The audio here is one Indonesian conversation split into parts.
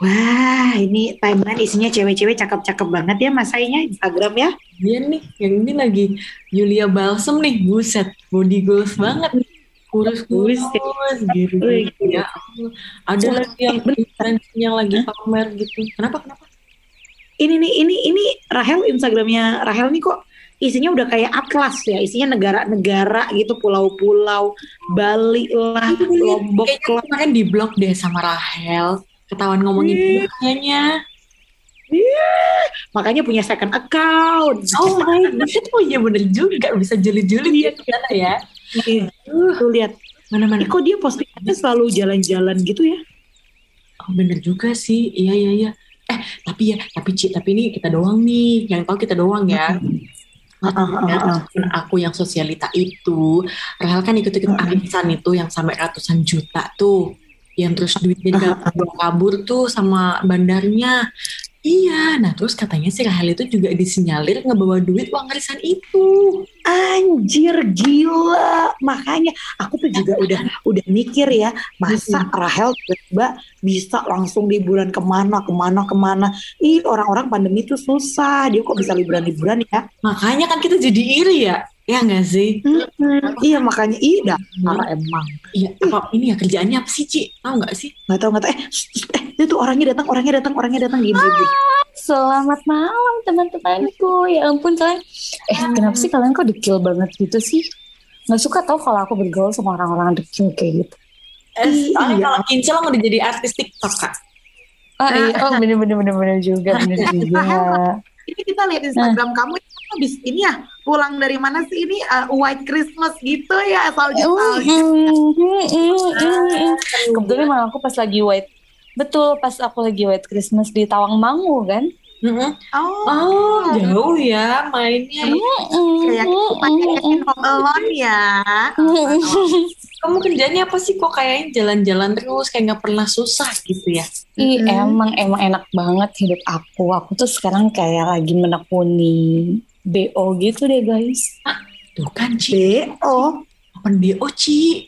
Wah, ini timeline isinya cewek-cewek cakep-cakep banget ya masainya Instagram ya. Dia nih, yang ini lagi Yulia Balsam nih, buset, body goals banget. Kurus-kurus gitu. Ya, ada lagi yang yang lagi pamer gitu. Kenapa? Kenapa? Ini nih, ini ini Rahel Instagramnya Rahel nih kok isinya udah kayak atlas ya, isinya negara-negara gitu, pulau-pulau, Bali lah, Lombok Kayaknya lah. kemarin di blog deh sama Rahel. Ketahuan ngomongin dia kayaknya. Makanya punya second account. Oh my god, oh iya bener juga. Bisa jeli-jeli dia ke mana ya. Ih, Tuh lihat, Mana-mana. eh, kok dia postingannya selalu jalan-jalan gitu ya? Oh, bener juga sih. Iya, iya, iya. Eh, tapi ya, tapi Ci, tapi ini kita doang nih. Yang tahu kita doang ya. Ah, Ya, ah. meskipun aku yang sosialita itu, Rahel kan ikut-ikut Mm-mm. arisan itu yang sampai ratusan juta tuh. Yang terus duitnya kabur, kabur tuh sama bandarnya. Iya, nah terus katanya si Rahel itu juga disinyalir ngebawa duit uang arisan itu. Anjir gila. Makanya aku tuh juga udah udah mikir ya, masa Rahel tiba-tiba bisa langsung liburan ke mana, ke mana, ke mana. Ih orang-orang pandemi tuh susah. Dia kok bisa liburan-liburan ya? Makanya kan kita jadi iri ya. Ya nggak sih? Mm-mm. Iya makanya ih dasar emang. Iya, apa ini ya kerjaannya apa sih, Ci? Tahu nggak sih? Nggak tahu nggak tahu. Eh, eh itu orangnya datang, orangnya datang, orangnya datang gini. gini. Selamat malam teman-temanku. Ya ampun kalian. Eh kenapa sih kalian kok dekil banget gitu sih? Nggak suka tau kalau aku bergaul sama orang-orang dekil kayak gitu. Eh, soalnya Iya. kalau Incel udah jadi artis TikTok, Kak. Ah iya, oh bener-bener bener-bener juga, bener juga. Ini kita lihat Instagram kamu itu habis ini ya pulang dari mana sih ini uh, White Christmas gitu ya mm, mm, mm. Kebetulan emang aku pas lagi white, betul pas aku lagi white Christmas di Tawangmangu kan. Mm-mm. Oh, Oh, jauh ya mainnya. kayak gitu pakai Kevin Home Alone ya. Kamu kerjanya apa sih kok kayaknya jalan-jalan terus kayak nggak pernah susah gitu ya? Ih, Mm-mm. emang emang enak banget hidup aku. Aku tuh sekarang kayak lagi menekuni BO gitu deh guys. Tuh kan Ci, BO. open BO Ci.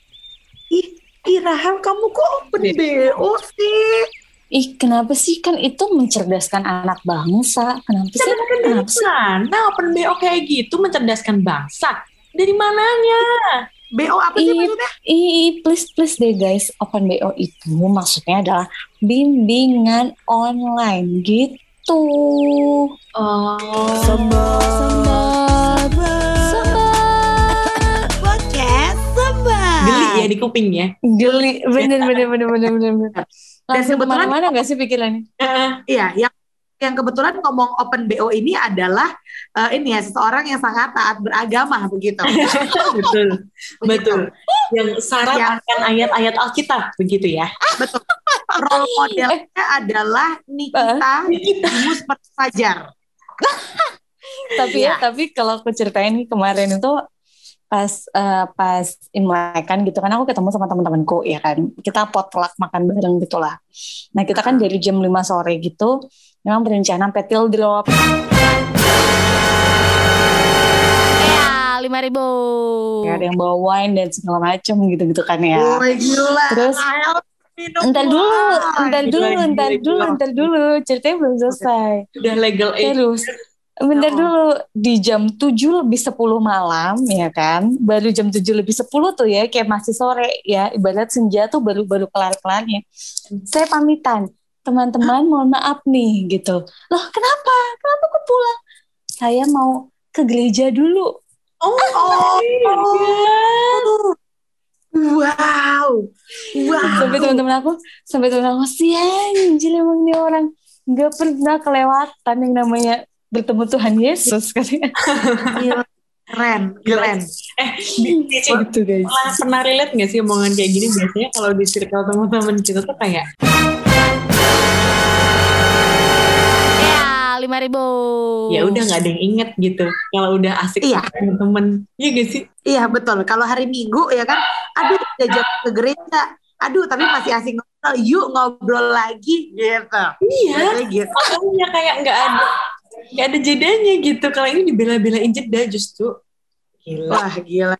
Ih, ih Rahel kamu kok open BO sih? Ih, kenapa sih kan itu mencerdaskan anak bangsa? Kenapa sih? Kenapa sih? Sana open BO kayak gitu mencerdaskan bangsa. Dari mananya? BO apa sih Ih, maksudnya? ih, please please deh guys, Open BO itu maksudnya adalah bimbingan online gitu. Oh. Sebat, sebat. Podcast Sobat. Geli ya di kuping ya. Geli, bener bener bener bener bener. bener. Langsung kebetulan- ke mana-mana gak sih pikirannya? Iya, yang yang kebetulan ngomong open BO ini adalah eh, ini ya seseorang yang sangat taat beragama begitu. betul, betul. Yang syarat Ya. akan ayat-ayat Alkitab begitu ya. Betul. Role modelnya adalah Nikita Dimus Fajar. tapi ya tapi kalau aku ceritain kemarin itu pas eh, pas Imlek kan gitu kan aku ketemu sama teman-temanku ya kan. Kita potluck makan bareng gitu lah nah kita kan dari jam 5 sore gitu memang berencana petil drop. Ya lima ribu. Ya, ada yang bawa wine dan segala macem gitu gitu kan ya. Woi gila. Terus, Entar dulu, entar dulu, entar dulu, entar dulu. Ceritanya belum selesai. Udah legal age. Terus bentar Oh. dulu di jam 7 lebih 10 malam ya kan. Baru jam 7 lebih 10 tuh ya kayak masih sore ya. Ibarat senja tuh baru baru kelar-kelarnya. Saya pamitan. Teman-teman mohon maaf nih gitu. Loh kenapa? Kenapa kok pulang? Saya mau ke gereja dulu. Oh, Oh. Wow. Wow. Sampai teman-teman aku, sampai teman aku sih anjir emang nih orang nggak pernah kelewatan yang namanya bertemu Tuhan Yesus katanya. Keren, keren. Eh, di- di- Ci, gitu guys. pernah, pernah relate gak sih omongan kayak gini biasanya kalau di circle teman-teman kita tuh kayak Ya, lima ribu. ya udah nggak ada yang inget gitu kalau udah asik Iya. sama temen-temen iya gak sih Iya betul. Kalau hari Minggu ya kan, aduh diajak ke gereja. Aduh tapi masih asing ngobrol. Yuk ngobrol lagi gitu. iya Kayak gitu. makanya kayak nggak ada nggak ada jedanya gitu kalau ini dibela-belain jeda justru gila Wah gila.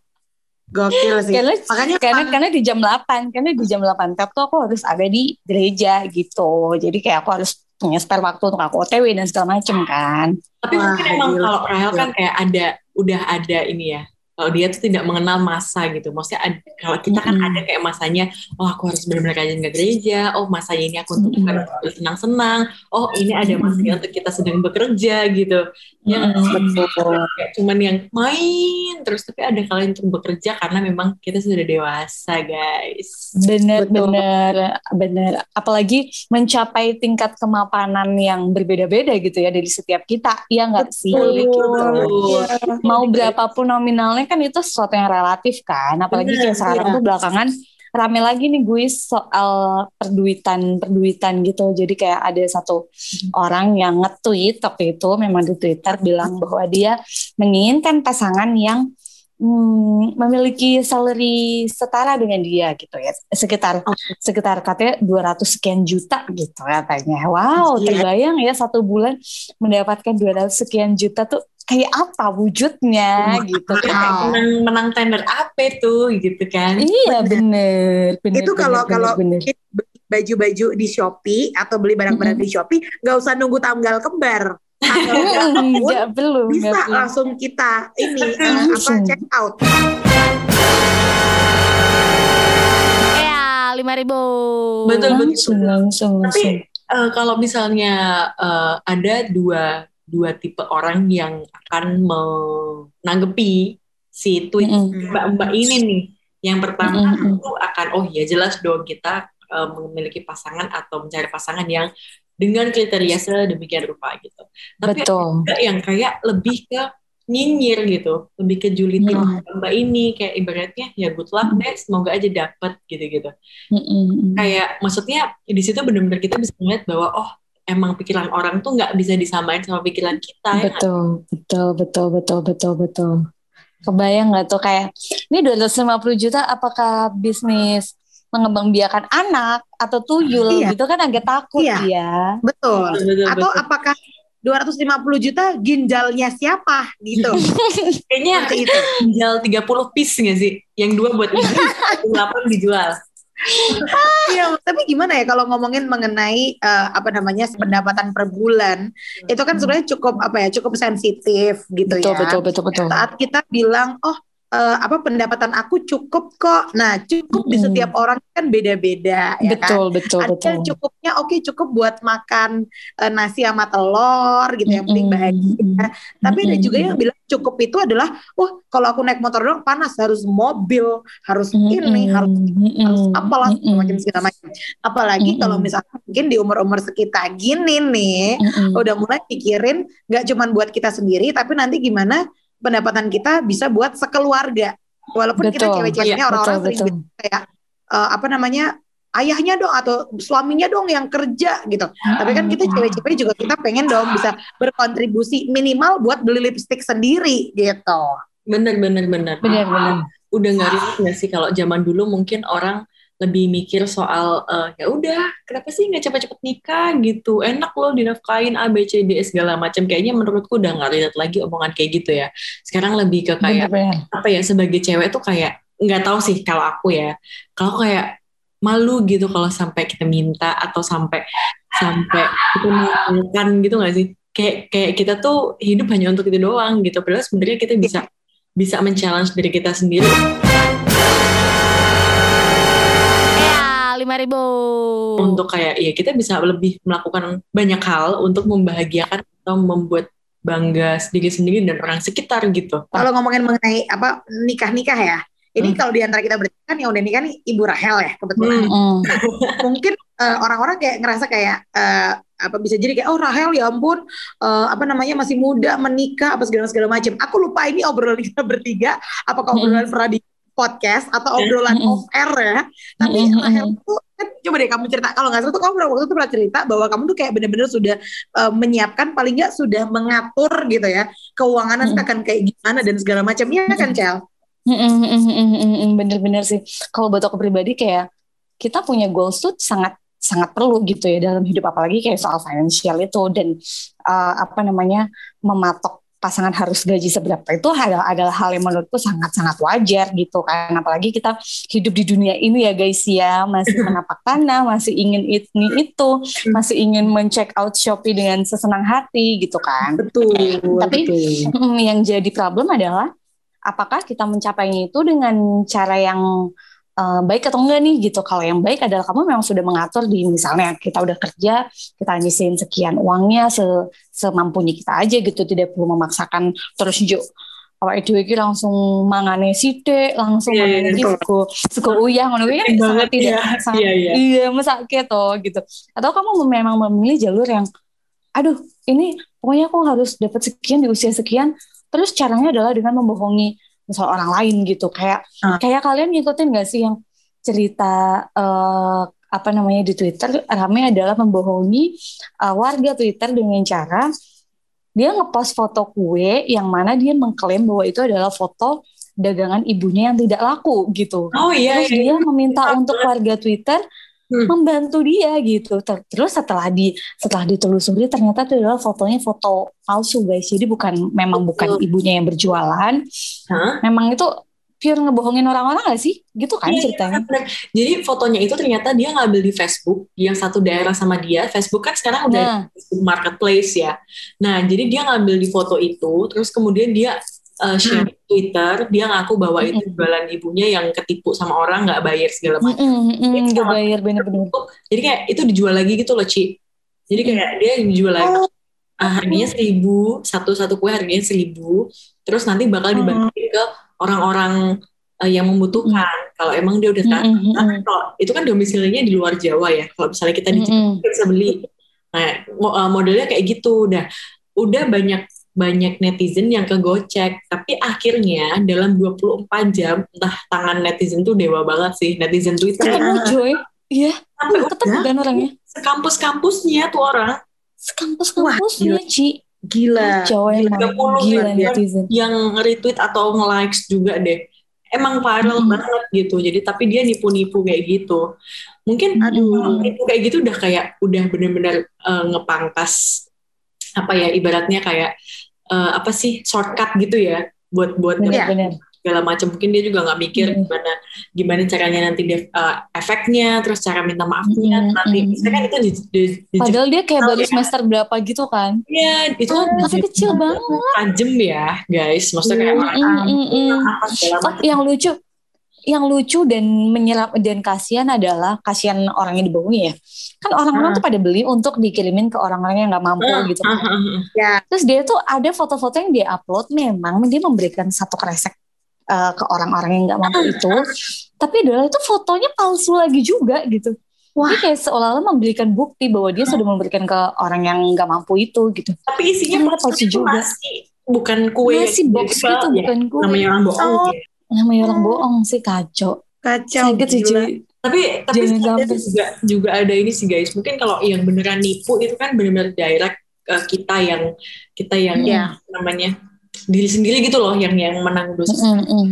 Gokil sih. karena Makanya karena pan- karena di jam 8 karena di jam 8 tap tuh aku harus ada di gereja gitu jadi kayak aku harus punya spare waktu untuk aku OTW dan segala macem kan Tapi Wah, mungkin emang gila. kalau Rahel kan kayak ada udah ada ini ya. Kalau dia tuh tidak mengenal masa gitu. Maksudnya kalau kita kan ada kayak masanya, oh aku harus benar-benar rajin ke gereja. Oh masanya ini aku untuk senang-senang. Oh ini ada masanya untuk kita sedang bekerja gitu. Betul. kayak cuman yang main terus. Tapi ada kalian untuk bekerja karena memang kita sudah dewasa guys. bener Betul. bener bener apalagi mencapai tingkat kemapanan yang berbeda-beda gitu ya dari setiap kita ya nggak sih Betul. gitu Iya. mau berapapun nominalnya kan itu sesuatu yang relatif kan apalagi kayak sekarang iya. tuh belakangan rame lagi nih gue soal perduitan perduitan gitu jadi kayak ada satu orang yang nge-tweet waktu itu memang di Twitter bilang bahwa dia menginginkan pasangan yang hmm, memiliki salary setara dengan dia gitu ya sekitar Oke. sekitar katanya 200 sekian juta gitu katanya wow Gila. terbayang ya satu bulan mendapatkan 200 sekian juta tuh kayak apa wujudnya Wah, gitu Kayak kan menang, menang tender apa tuh gitu kan. iya bener bener Itu kalau bener, kalau bener, baju-baju di Shopee atau beli barang-barang di Shopee, nggak usah nunggu tanggal kembar. Tanggal belum bisa enggak belum. langsung kita ini eh, apa Langsung. check out. Ya, lima ribu. Betul, betul. langsung langsung Tapi langsung eh, kalau misalnya eh, ada dua dua tipe orang yang akan menanggapi si tweet mbak-mbak ini nih. Yang pertama Mm-mm. itu akan oh ya jelas dong kita eh, memiliki pasangan atau mencari pasangan yang dengan kriteria sedemikian rupa gitu. Tapi betul ada yang kayak lebih ke nyinyir gitu, lebih ke julitin Mm. mbak ini kayak ibaratnya ya good luck deh, semoga aja dapet gitu-gitu. Mm-mm. Kayak maksudnya di situ benar-benar kita bisa melihat bahwa oh emang pikiran orang tuh nggak bisa disamain sama pikiran kita ya betul betul betul betul betul betul kebayang nggak tuh kayak ini 250 juta apakah bisnis mengembangbiakan anak atau tuyul Iya. gitu kan agak takut Iya. ya Betul. Betul, betul, Atau betul. apakah 250 juta ginjalnya siapa gitu. kayaknya itu. tinggal 30 piece nggak sih? Yang dua buat ibu, 8 dijual. Iya, tapi gimana ya kalau ngomongin mengenai eh, apa namanya pendapatan per bulan, itu kan sebenarnya cukup apa ya, cukup sensitif gitu betul ya. betul betul betul Saat kita bilang, oh eh, apa pendapatan aku cukup kok. Nah, cukup di Mm-mm. setiap orang kan beda-beda ya kan. betul Ada betul yang cukupnya oke cukup buat makan eh, nasi sama telur gitu yang penting Mm-mm. bahagia. Tapi ada juga yang bilang cukup itu adalah wah kalau aku naik motor doang panas harus mobil, harus ini, Mm-mm. harus harus Mm-mm. apalah Mm-mm. macam segala macam. Apalagi Mm-mm. kalau misalnya mungkin di umur-umur sekitar gini nih Mm-mm. udah mulai pikirin nggak cuman buat kita sendiri tapi nanti gimana pendapatan kita bisa buat sekeluarga. Walaupun kita Betul. cewek-ceweknya Iya, orang-orang sering betul. kayak eh, apa namanya ayahnya dong atau suaminya dong yang kerja gitu. Tapi kan kita cewek-cewek juga kita pengen dong bisa berkontribusi minimal buat beli lipstick sendiri gitu. Bener bener bener. benar benar Udah nggak relate nggak sih kalau zaman dulu mungkin orang lebih mikir soal eh, ya udah kenapa sih nggak cepet-cepet nikah gitu. Enak loh dinafkain A B C D E segala macam. Kayaknya menurutku udah nggak relate lagi omongan kayak gitu ya. Sekarang lebih ke kayak benar apa ya sebagai cewek tuh kayak nggak tahu sih kalau aku ya. Kalau kayak malu gitu kalau sampai kita minta atau sampai sampai kita makan gitu nggak sih kayak kayak kita tuh hidup hanya untuk itu doang gitu padahal sebenarnya kita bisa bisa men-challenge diri kita sendiri Ya, lima ribu. untuk kayak ya kita bisa lebih melakukan banyak hal untuk membahagiakan atau membuat bangga diri sendiri dan orang sekitar gitu Kalau ngomongin mengenai apa nikah-nikah ya. Ini Hmm. kalau di antara kita bertiga kan yang udah nikah nih Ibu Rahel ya kebetulan. Hmm. Mungkin eh, orang-orang kayak ngerasa kayak eh, apa bisa jadi kayak oh Rahel ya ampun eh, apa namanya masih muda menikah apa segala segala macam. Aku lupa ini obrolan kita bertiga apakah obrolan pernah di podcast atau obrolan Mm-mm. off air ya. Tapi Mm-mm. Rahel tuh kan coba deh kamu cerita kalau nggak salah tuh kamu pernah waktu itu pernah cerita bahwa kamu tuh kayak bener-bener sudah eh, menyiapkan paling nggak sudah mengatur gitu ya keuangan nanti Mm. akan kayak gimana dan segala macam ya kan Cel? Bener-bener sih. Kalau buat aku pribadi kayak kita punya goals tuh sangat sangat perlu gitu ya dalam hidup. Apalagi kayak soal financial itu dan uh, apa namanya mematok pasangan harus gaji seberapa itu adalah, adalah hal yang menurutku sangat-sangat wajar gitu kan. Apalagi kita hidup di dunia ini ya guys ya. Masih menapak tanah masih ingin ini itu masih ingin men-check out Shopee dengan sesenang hati gitu kan. Betul tapi betul. mm, yang jadi problem adalah apakah kita mencapainya itu dengan cara yang uh, baik atau enggak nih gitu. Kalau yang baik adalah kamu memang sudah mengatur di misalnya kita udah kerja, kita nyisihin sekian uangnya se semampunya kita aja gitu, tidak perlu memaksakan terus jo awak itu iki langsung mangane sithik, langsung Iya, iya, mangane iki suku suku uyah ngono kuwi kan sangat tidak iya. sangat Iya, iya. iya mesake toh gitu. Atau kamu memang memilih jalur yang aduh ini pokoknya aku harus dapat sekian di usia sekian terus caranya adalah dengan membohongi misal orang lain gitu kayak Ah. kayak kalian ngikutin gak sih yang cerita eh, apa namanya di Twitter rame adalah membohongi eh, warga Twitter dengan cara dia ngepost foto kue yang mana dia mengklaim bahwa itu adalah foto dagangan ibunya yang tidak laku gitu Oh iya, terus iya. dia meminta untuk warga Twitter Hmm. membantu dia gitu. Ter- Terus setelah di setelah ditelusuri ternyata itu adalah fotonya foto palsu guys. Jadi bukan memang bukan ibunya yang berjualan. Hah? Memang itu pure ngebohongin orang-orang gak sih? Gitu kan Iya, iya, ceritanya. Jadi fotonya itu ternyata dia ngambil di Facebook yang satu daerah sama dia. Facebook kan sekarang udah Nah, Facebook Marketplace ya. Nah, jadi dia ngambil di foto itu, terus kemudian dia uh, share di Twitter, dia ngaku bahwa itu jualan ibunya yang ketipu sama orang nggak bayar segala macam. mm, mm, mm, gak bayar bener-bener. Jadi kayak itu dijual lagi gitu loh, Ci. Jadi kayak dia dijual lagi. Ah, harganya seribu, satu satu kue harganya seribu, terus nanti bakal dibagiin ke orang-orang uh, yang membutuhkan. Kalau emang dia udah Mm, tahu, mm, mm, Nah, mm. kalau itu kan domisilinya di luar Jawa ya. Kalau misalnya kita di Mm, Jawa mm. kita bisa beli. Nah, uh, modelnya kayak gitu. Udah, udah banyak banyak netizen yang kegocek. Tapi akhirnya dalam 24 jam, entah tangan netizen tuh dewa banget sih. Netizen Twitter Ketemu Joy. Iya, sampai ketemu kan orangnya. sekampus-kampusnya tuh orang Sekampus-kampusnya, Ci. Gila. Kacau emang. 30 Gila kan, netizen. yang retweet atau nge-likes juga deh. Emang viral Hmm. banget gitu. Jadi tapi dia nipu-nipu kayak gitu. Mungkin Aduh. nipu kayak gitu udah kayak udah bener-bener eh, ngepangkas apa ya ibaratnya kayak eh, apa sih shortcut gitu ya buat buat Iya. Bener-bener. segala macam mungkin dia juga nggak mikir Hmm. gimana gimana caranya nanti dia eh, efeknya terus cara minta maafnya Hmm, nanti misalnya kan itu di, di, di Padahal dia kayak baru ya. semester berapa gitu kan. Iya, itu kan Masih kecil banget. tajam ya guys maksudnya kayak Mm, mm, mm, mm. apa Oh, yang lucu, yang lucu dan menyerap dan kasihan adalah kasihan orang yang dibohongi ya. Kan orang-orang Ah. tuh pada beli untuk dikirimin ke orang-orang yang nggak mampu Ah, gitu. kan. ah, ah. Ya. Terus dia tuh ada foto-foto yang dia upload memang dia memberikan satu kresek uh, ke orang-orang yang nggak mampu itu. Tapi adalah itu fotonya palsu lagi juga gitu. Wah, kayak seolah-olah memberikan bukti bahwa dia sudah memberikan ke orang yang nggak mampu itu gitu. tapi isinya palsu juga. masih bukan kue Masih yang box gitu, ya. bukan kue. namanya orang bohong Oh. Ya. Namanya orang bohong sih kacau. Kacau. Sakit sih, tapi tapi juga juga ada ini sih guys mungkin kalau yang beneran nipu itu kan bener-bener direct ke kita yang kita yang Iya. namanya diri sendiri gitu loh yang yang menang dosa Mm, mm.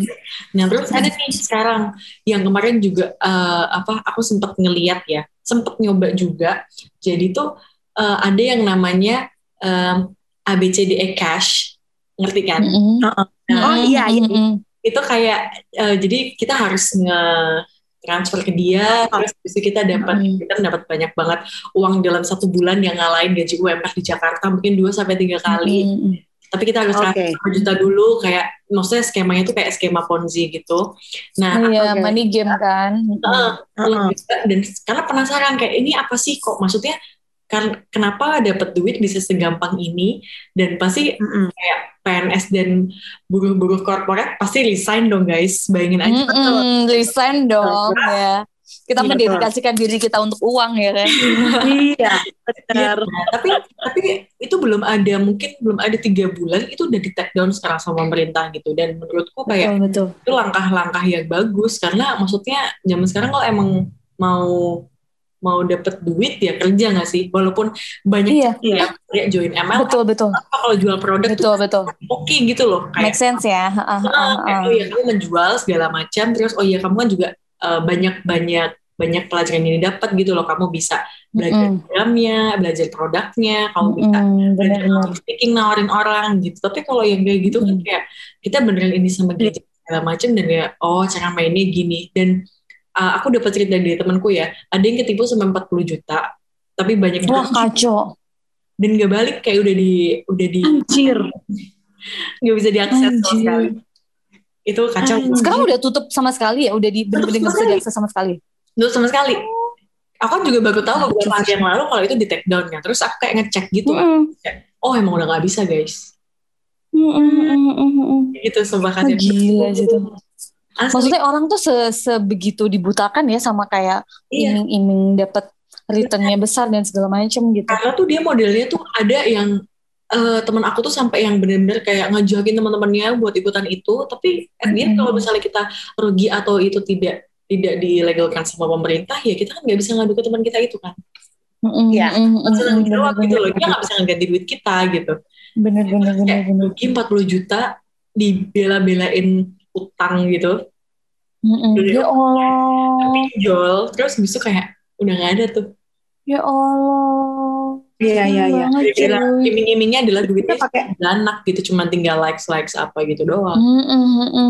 Nah terus ada nih sekarang yang kemarin juga eh, apa aku sempat ngeliat ya, sempat nyoba juga. Jadi tuh eh, ada yang namanya em, ABCDE Cash, ngerti kan? Mm, mm. Nah, Oh, iya, iya. Mm, mm. Itu kayak eh, jadi kita harus nge transfer ke dia, terus habis itu kita dapat Mm. kita dapat banyak banget uang dalam satu bulan yang ngalahin gaji UMR di Jakarta mungkin 2 sampai tiga kali. Mm, mm. Tapi kita harus Oke. transfer 1 juta dulu kayak maksudnya skemanya tuh kayak skema Ponzi gitu. Nah, Oh iya, oke. money game kan. Heeh, Heeh. juga. dan karena penasaran kayak ini apa sih kok maksudnya kan kenapa dapat duit bisa segampang ini dan pasti Mm-mm. PNS dan buruh-buruh korporat pasti resign dong guys bayangin aja Mm-mm, resign dong ya. Kita Iya, mendedikasikan diri kita untuk uang ya kan. Iya, Iya, benar. tapi tapi itu belum ada mungkin belum ada tiga bulan itu udah di take down sekarang sama pemerintah gitu dan menurutku kayak Betul betul. itu langkah-langkah yang bagus karena maksudnya zaman sekarang kalau emang mau mau dapet duit ya kerja nggak sih walaupun banyak Iya, ya kayak join ML betul betul. apa kalau jual produk Betul betul. tuh oke gitu loh Make kayak sense ya. Ah, ah, ah, kayak, oh ya kamu menjual segala macam terus oh ya kamu kan juga banyak banyak banyak pelajaran yang didapat gitu loh kamu bisa belajar Mm-mm. programnya belajar produknya kamu bisa Mm-mm, belajar public speaking nawarin orang gitu tapi kalau yang kayak gitu kan Mm. kayak kita beneran ini sama gadget segala macam dan ya oh cara mainnya gini dan uh, aku dapat cerita dari temanku ya ada yang ketipu sampai 40 juta tapi banyak Wah juga kacau. dan gak balik kayak udah di udah di Anjir. nggak bisa diakses sama sekali itu kacau Anjir. Sekarang udah tutup sama sekali ya, udah di bener-bener nggak bisa diakses sama sekali. Tutup sama sekali aku juga baru tahu beberapa hari yang lalu kalau itu di take down kan terus aku kayak ngecek gitu Mm-mm. oh emang udah nggak bisa guys mm-mm, mm-mm. gitu kacau gila sih itu. Asli, Maksudnya orang tuh se sebegitu dibutakan ya sama kayak iya. iming-iming dapat returnnya besar dan segala macam gitu. karena tuh dia modelnya tuh ada yang eh, teman aku tuh sampai yang bener-bener kayak ngejokin teman-temannya buat ikutan itu tapi at Mm-mm. kalau misalnya kita rugi atau itu tidak tidak dilegalkan sama pemerintah ya kita kan nggak bisa ngadu ke teman kita itu kan Iya. Langsung mm-mm, tanggung jawab gitu loh dia nggak bisa ngeganti duit kita gitu bener, bener, bener, bener. rugi 40 juta dibela-belain utang gitu Mm-mm. Ya Allah, pinjol terus bisa kayak udah nggak ada tuh ya Allah. Iya, iya, iya. Cuy. iming-imingnya adalah duitnya pakai anak gitu cuma tinggal likes likes apa gitu doang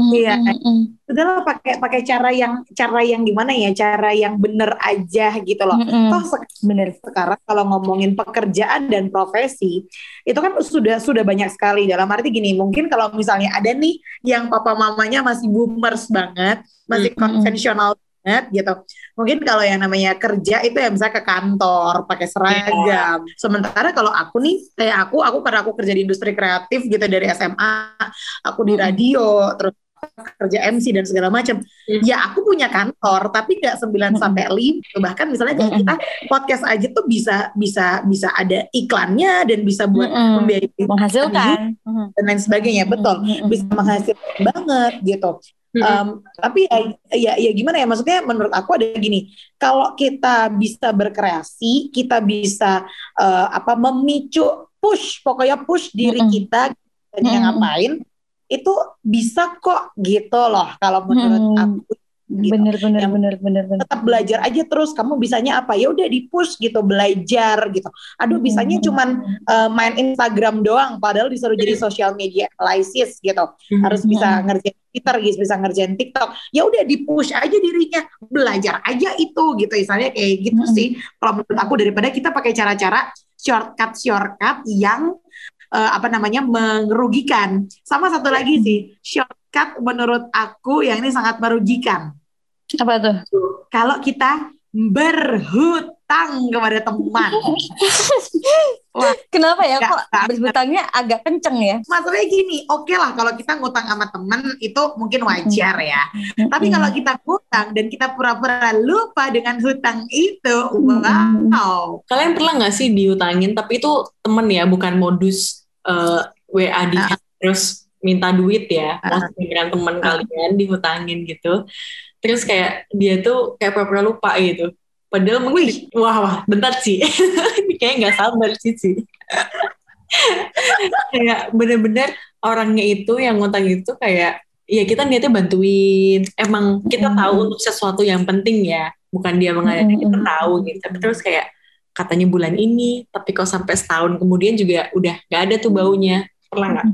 Iya. mm-mm. udahlah pakai pakai cara yang cara yang gimana ya cara yang bener aja gitu loh Mm-mm. toh sek- Bener. sekarang kalau ngomongin pekerjaan dan profesi itu kan sudah sudah banyak sekali dalam arti gini mungkin kalau misalnya ada nih yang papa mamanya masih boomers banget masih Hmm. konvensional banget gitu mungkin kalau yang namanya kerja itu ya bisa ke kantor pakai seragam sementara kalau aku nih kayak aku aku karena aku kerja di industri kreatif gitu dari SMA aku di Hmm. radio terus kerja MC dan segala macam Hmm. ya aku punya kantor tapi nggak 9 Hmm. sampai 5 bahkan misalnya Hmm. kita podcast aja tuh bisa bisa bisa ada iklannya dan bisa buat Mm-mm. membiayai Menghasilkan. Dan lain sebagainya betul bisa menghasilkan banget gitu Um, tapi ya, ya ya gimana ya maksudnya menurut aku ada gini kalau kita bisa berkreasi kita bisa eh, apa memicu push pokoknya push diri Mm-mm. kita Mm-mm. ngapain itu bisa kok gitu loh kalau menurut Mm. aku gitu. Bener, bener, Yang bener, bener, bener. tetap belajar aja terus kamu bisanya apa ya udah di push gitu belajar gitu aduh bisanya Mm. cuman eh, main Instagram doang padahal disuruh jadi social media analysis gitu Hmm. harus bisa ngerjain Twitter gitu bisa ngerjain TikTok ya udah di push aja dirinya belajar aja itu gitu misalnya kayak gitu Mm. sih kalau menurut aku daripada kita pakai cara-cara shortcut shortcut yang eh, apa namanya merugikan sama satu lagi sih shortcut menurut aku yang ini sangat merugikan Apa tuh? kalau kita berhutang kepada teman. Kenapa ya kok nggak. berhutangnya agak kenceng ya? Masalahnya gini, oke lah kalau kita ngutang sama teman itu mungkin wajar ya. Tapi Mm-mm. kalau kita ngutang dan kita pura-pura lupa dengan hutang itu, Mm-mm. wow. Kalian pernah nggak sih diutangin tapi itu temen ya bukan modus eh, WA di terus minta duit ya Ah. maksudnya dengan teman kalian dihutangin gitu terus kayak dia tuh kayak pura-pura lupa gitu. Padahal mungkin wah wah bentar sih. Ini kayak nggak sabar sih sih. Kayak bener-bener orangnya itu yang ngutang itu kayak ya kita niatnya bantuin. Emang kita Mm. tahu untuk sesuatu yang penting ya. Bukan dia mengajak kita Mm. tahu gitu. Tapi terus kayak katanya bulan ini tapi kok sampai setahun kemudian juga udah nggak ada tuh baunya. Pernah nggak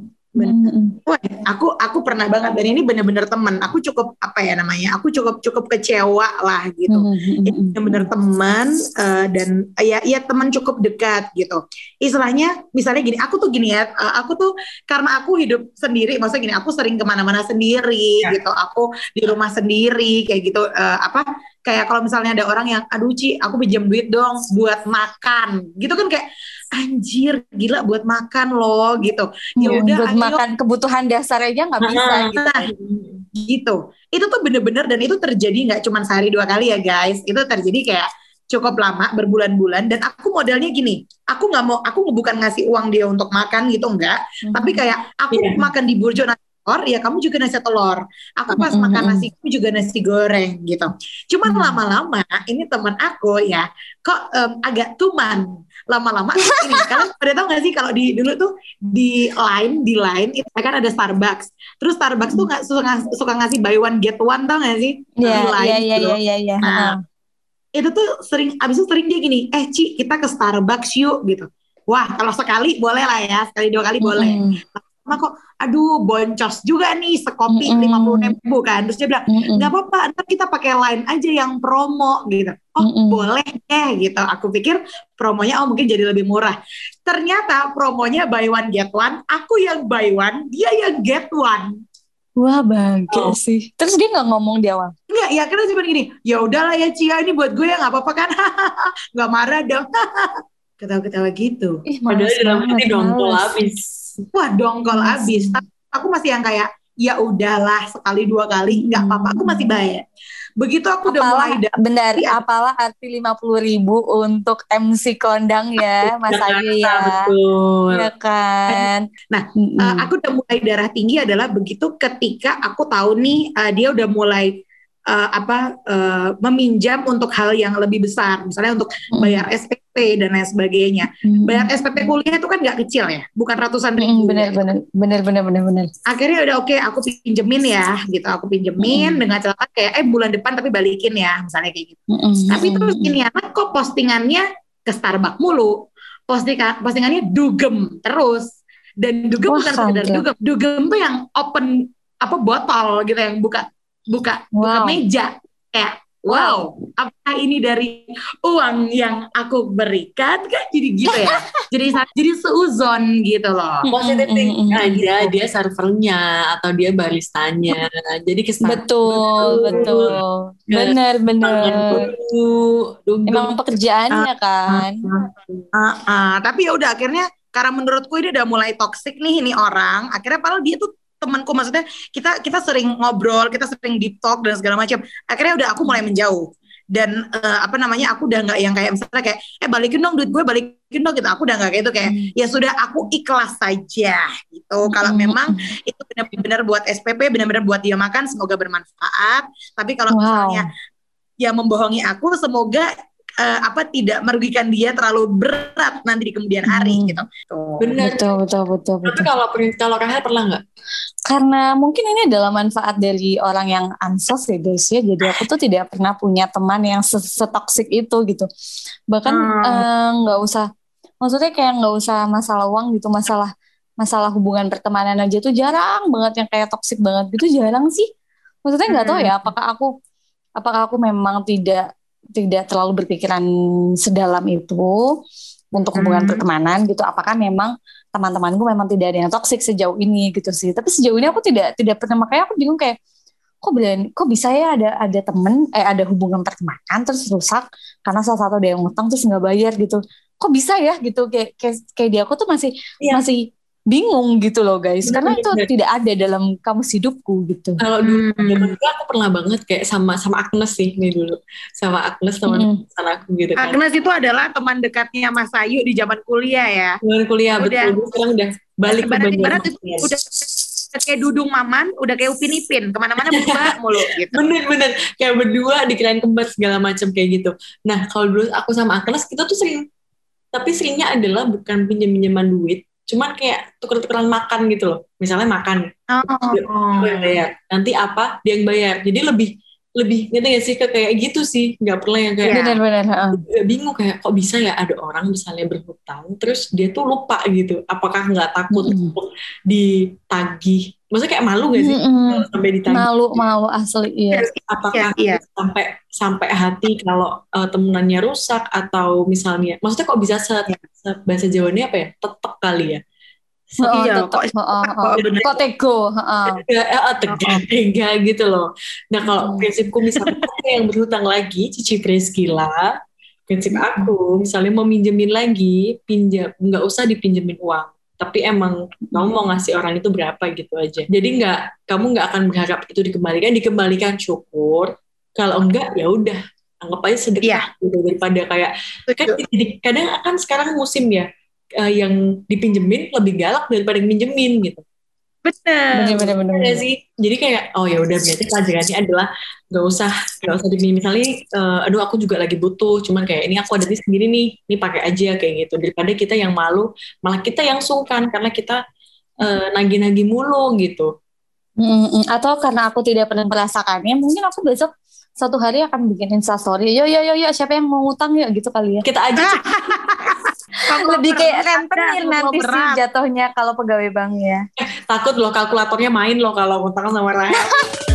Mm-mm. Wah, aku aku pernah banget dan ini bener-bener teman. Aku cukup apa ya namanya? Aku cukup cukup kecewa lah gitu. Mm-mm. Ini bener-bener teman eh, dan ya ya teman cukup dekat gitu. Istilahnya misalnya gini, aku tuh gini ya, eh, aku tuh karena aku hidup sendiri, maksudnya gini, aku sering ke mana-mana sendiri Ya. gitu. Aku di rumah sendiri kayak gitu. eh, apa kayak kalau misalnya ada orang yang aduh Ci, aku pinjam duit dong buat makan, gitu kan kayak anjir gila buat makan loh gitu. Ya Hmm, udah buat ayo makan kebutuhan dasar aja nggak bisa Nah, gitu. Nah, gitu. Itu tuh bener-bener dan itu terjadi nggak cuma sehari dua kali ya guys. Itu terjadi kayak cukup lama berbulan-bulan dan aku modelnya gini. Aku nggak mau, aku bukan ngasih uang dia untuk makan gitu enggak. Tapi kayak aku Iya. makan di burjo nasi telur, ya kamu juga nasi telur. Aku pas Mm-mm. makan nasi, kamu juga nasi goreng gitu. Cuman Mm. lama-lama ini teman aku ya, kok em, agak tuman. Lama-lama ini kalian pada tahu nggak sih kalau di dulu tuh di line di line itu kan ada Starbucks. Terus Starbucks tuh nggak suka suka ngasih buy one get one tau nggak sih? Iya, Di line iya, iya, gitu. iya, iya, iya. Nah, itu tuh sering abis itu sering dia gini eh Ci kita ke Starbucks yuk gitu wah kalau sekali boleh lah ya sekali dua kali boleh Mama kok aduh boncos juga nih sekopi lima puluh ribu kan terus dia bilang nggak apa-apa ntar kita pakai line aja yang promo gitu oh Mm-mm. boleh deh gitu aku pikir promonya oh mungkin jadi lebih murah ternyata promonya buy one get one aku yang buy one dia yang get one Wah bangke Oh. sih. Terus dia nggak ngomong di awal. Enggak, ya karena cuma gini, ya udahlah ya Cia ini buat gue ya nggak apa-apa kan, nggak marah dong, ketawa-ketawa gitu. Ih, Padahal dalam hati dongkol habis. Wah dongkol Males. abis. Tapi aku masih yang kayak ya udahlah sekali dua kali nggak apa-apa, aku masih bayar. Begitu aku udah Apalah, mulai da- bentar, Iya. apalah arti 50 ribu untuk MC kondang ya, Mas Ayu ya. Betul. Ya kan? Nah, Mm-mm. Uh, aku udah mulai darah tinggi adalah begitu ketika aku tahu nih uh, dia udah mulai uh, apa uh, meminjam untuk hal yang lebih besar, misalnya untuk Mm. bayar SPP dan lain sebagainya. Mm-mm. Bayar SPP kuliah itu kan nggak kecil ya, bukan ratusan Mm-mm, ribu. bener, bener, bener, bener, bener, bener. Akhirnya udah oke, aku pinjemin ya, gitu. Aku pinjemin Mm. dengan catatan kayak eh bulan depan tapi balikin ya, misalnya kayak gitu. Mm-mm, Tapi mm-mm. terus ini anak kok postingannya ke Starbucks mulu. Postingan postingannya dugem terus. Dan dugem Wah, bukan sekedar dugem. Dugem tuh yang open apa botol gitu yang buka buka buka Wow. meja. Kayak wow, apakah ini dari uang yang aku berikan kan jadi gitu ya. jadi jadi seuzon gitu loh. Positive Mm-mm, thinking aja dia servernya atau dia baristanya. Jadi kesan Betul, betul. Bener, bener. Emang pekerjaannya kan. Ah, ah. tapi ya udah akhirnya karena menurutku ini udah mulai toxic nih ini orang. Akhirnya padahal dia tuh temanku maksudnya kita kita sering ngobrol, kita sering deep talk dan segala macam. Akhirnya udah aku mulai menjauh. Dan eh, apa namanya aku udah nggak yang kayak misalnya kayak eh balikin dong duit gue balikin dong gitu aku udah nggak kayak itu kayak Hmm. ya sudah aku ikhlas saja gitu kalau Mm-mm. memang itu benar-benar buat SPP benar-benar buat dia makan semoga bermanfaat tapi kalau Wow. misalnya ya membohongi aku semoga eh, apa tidak merugikan dia terlalu berat nanti di kemudian hari Hmm. gitu. Tuh. Bener. Betul, betul, betul, Tapi betul. kalau kalau Rahel pernah nggak? Karena mungkin ini adalah manfaat dari orang yang ansos ya guys ya. Jadi aku tuh tidak pernah punya teman yang se- setoksik itu gitu. Bahkan Hmm. eh, nggak usah, maksudnya kayak nggak usah masalah uang gitu, masalah masalah hubungan pertemanan aja tuh jarang banget yang kayak toksik banget gitu jarang sih. Maksudnya nggak tahu ya apakah aku apakah aku memang tidak tidak terlalu berpikiran sedalam itu untuk hubungan Hmm. pertemanan gitu. Apakah memang teman-temanku memang tidak ada yang toksik sejauh ini gitu sih. Tapi sejauh ini aku tidak tidak pernah makanya aku bingung kayak kok berani, kok bisa ya ada ada temen eh ada hubungan pertemanan terus rusak karena salah satu ada yang ngutang terus nggak bayar gitu. Kok bisa ya gitu kayak kayak, kayak di aku tuh masih Iya. masih bingung gitu loh guys karena itu tidak ada dalam kamus hidupku gitu. Kalau dulu Hmm. zaman dulu aku pernah banget kayak sama sama Agnes sih nih dulu. Sama Agnes teman teman aku gitu kan. Agnes itu adalah teman dekatnya Mas Ayu di zaman kuliah ya. Teman kuliah Udah. betul. Sekarang udah balik ke Banjarmasin. udah kayak dudung maman, udah kayak upin ipin, ke mana-mana berdua mulu gitu. Bener-bener kayak berdua dikirain kembar segala macam kayak gitu. Nah kalau dulu aku sama Agnes kita tuh sering, tapi seringnya adalah bukan pinjam-pinjaman duit, cuman kayak tuker-tukeran makan gitu loh. Misalnya makan, Oh. aku yang bayar. Nanti apa dia yang bayar. Jadi lebih lebih ngerti gak sih ke kayak gitu sih, nggak pernah yang kayak. Benar-benar. heeh. juga bingung kayak kok bisa ya ada orang misalnya berhutang terus dia tuh lupa gitu apakah nggak takut untuk ditagih maksudnya kayak malu gak sih kalau sampai ditagih Malu malu asli iya. apakah Iya, iya. sampai sampai hati kalau uh, temenannya rusak atau misalnya maksudnya kok bisa se, se- bahasa Jawanya apa ya tetek kali ya Heeh, Iya, tetep, kok- heeh. bener. Kok tego, heeh. ya, eh, tega tega gitu loh nah kalau Hmm. prinsipku misalnya yang berhutang lagi Cici Preskila prinsip aku misalnya mau minjemin lagi pinjam nggak usah dipinjemin uang tapi emang kamu mau ngasih orang itu berapa gitu aja. Jadi nggak kamu nggak akan berharap itu dikembalikan. Dikembalikan syukur. Kalau enggak ya udah. Anggap aja sedekah Iya. gitu daripada kayak kan kadang kan sekarang musim ya eh, yang dipinjemin lebih galak daripada yang minjemin gitu Bener. Bener bener bener. Bener. sih. Jadi kayak oh ya udah berarti pelajarannya adalah nggak usah nggak usah dipinjam misalnya eh, aduh aku juga lagi butuh cuman kayak ini aku ada di sendiri nih ini pakai aja kayak gitu daripada kita yang malu malah kita yang sungkan karena kita eh, nagih-nagih mulu gitu. Mm, mm. Atau karena aku tidak pernah merasakannya, mungkin aku besok suatu hari akan bikin instastory. Yo yo yo yo siapa yang mau utang ya gitu kali ya. Kita aja Lebih kayak rentenir nanti sih berat. jatuhnya kalau pegawai bank ya. takut loh kalkulatornya main loh kalau utang sama Rahel.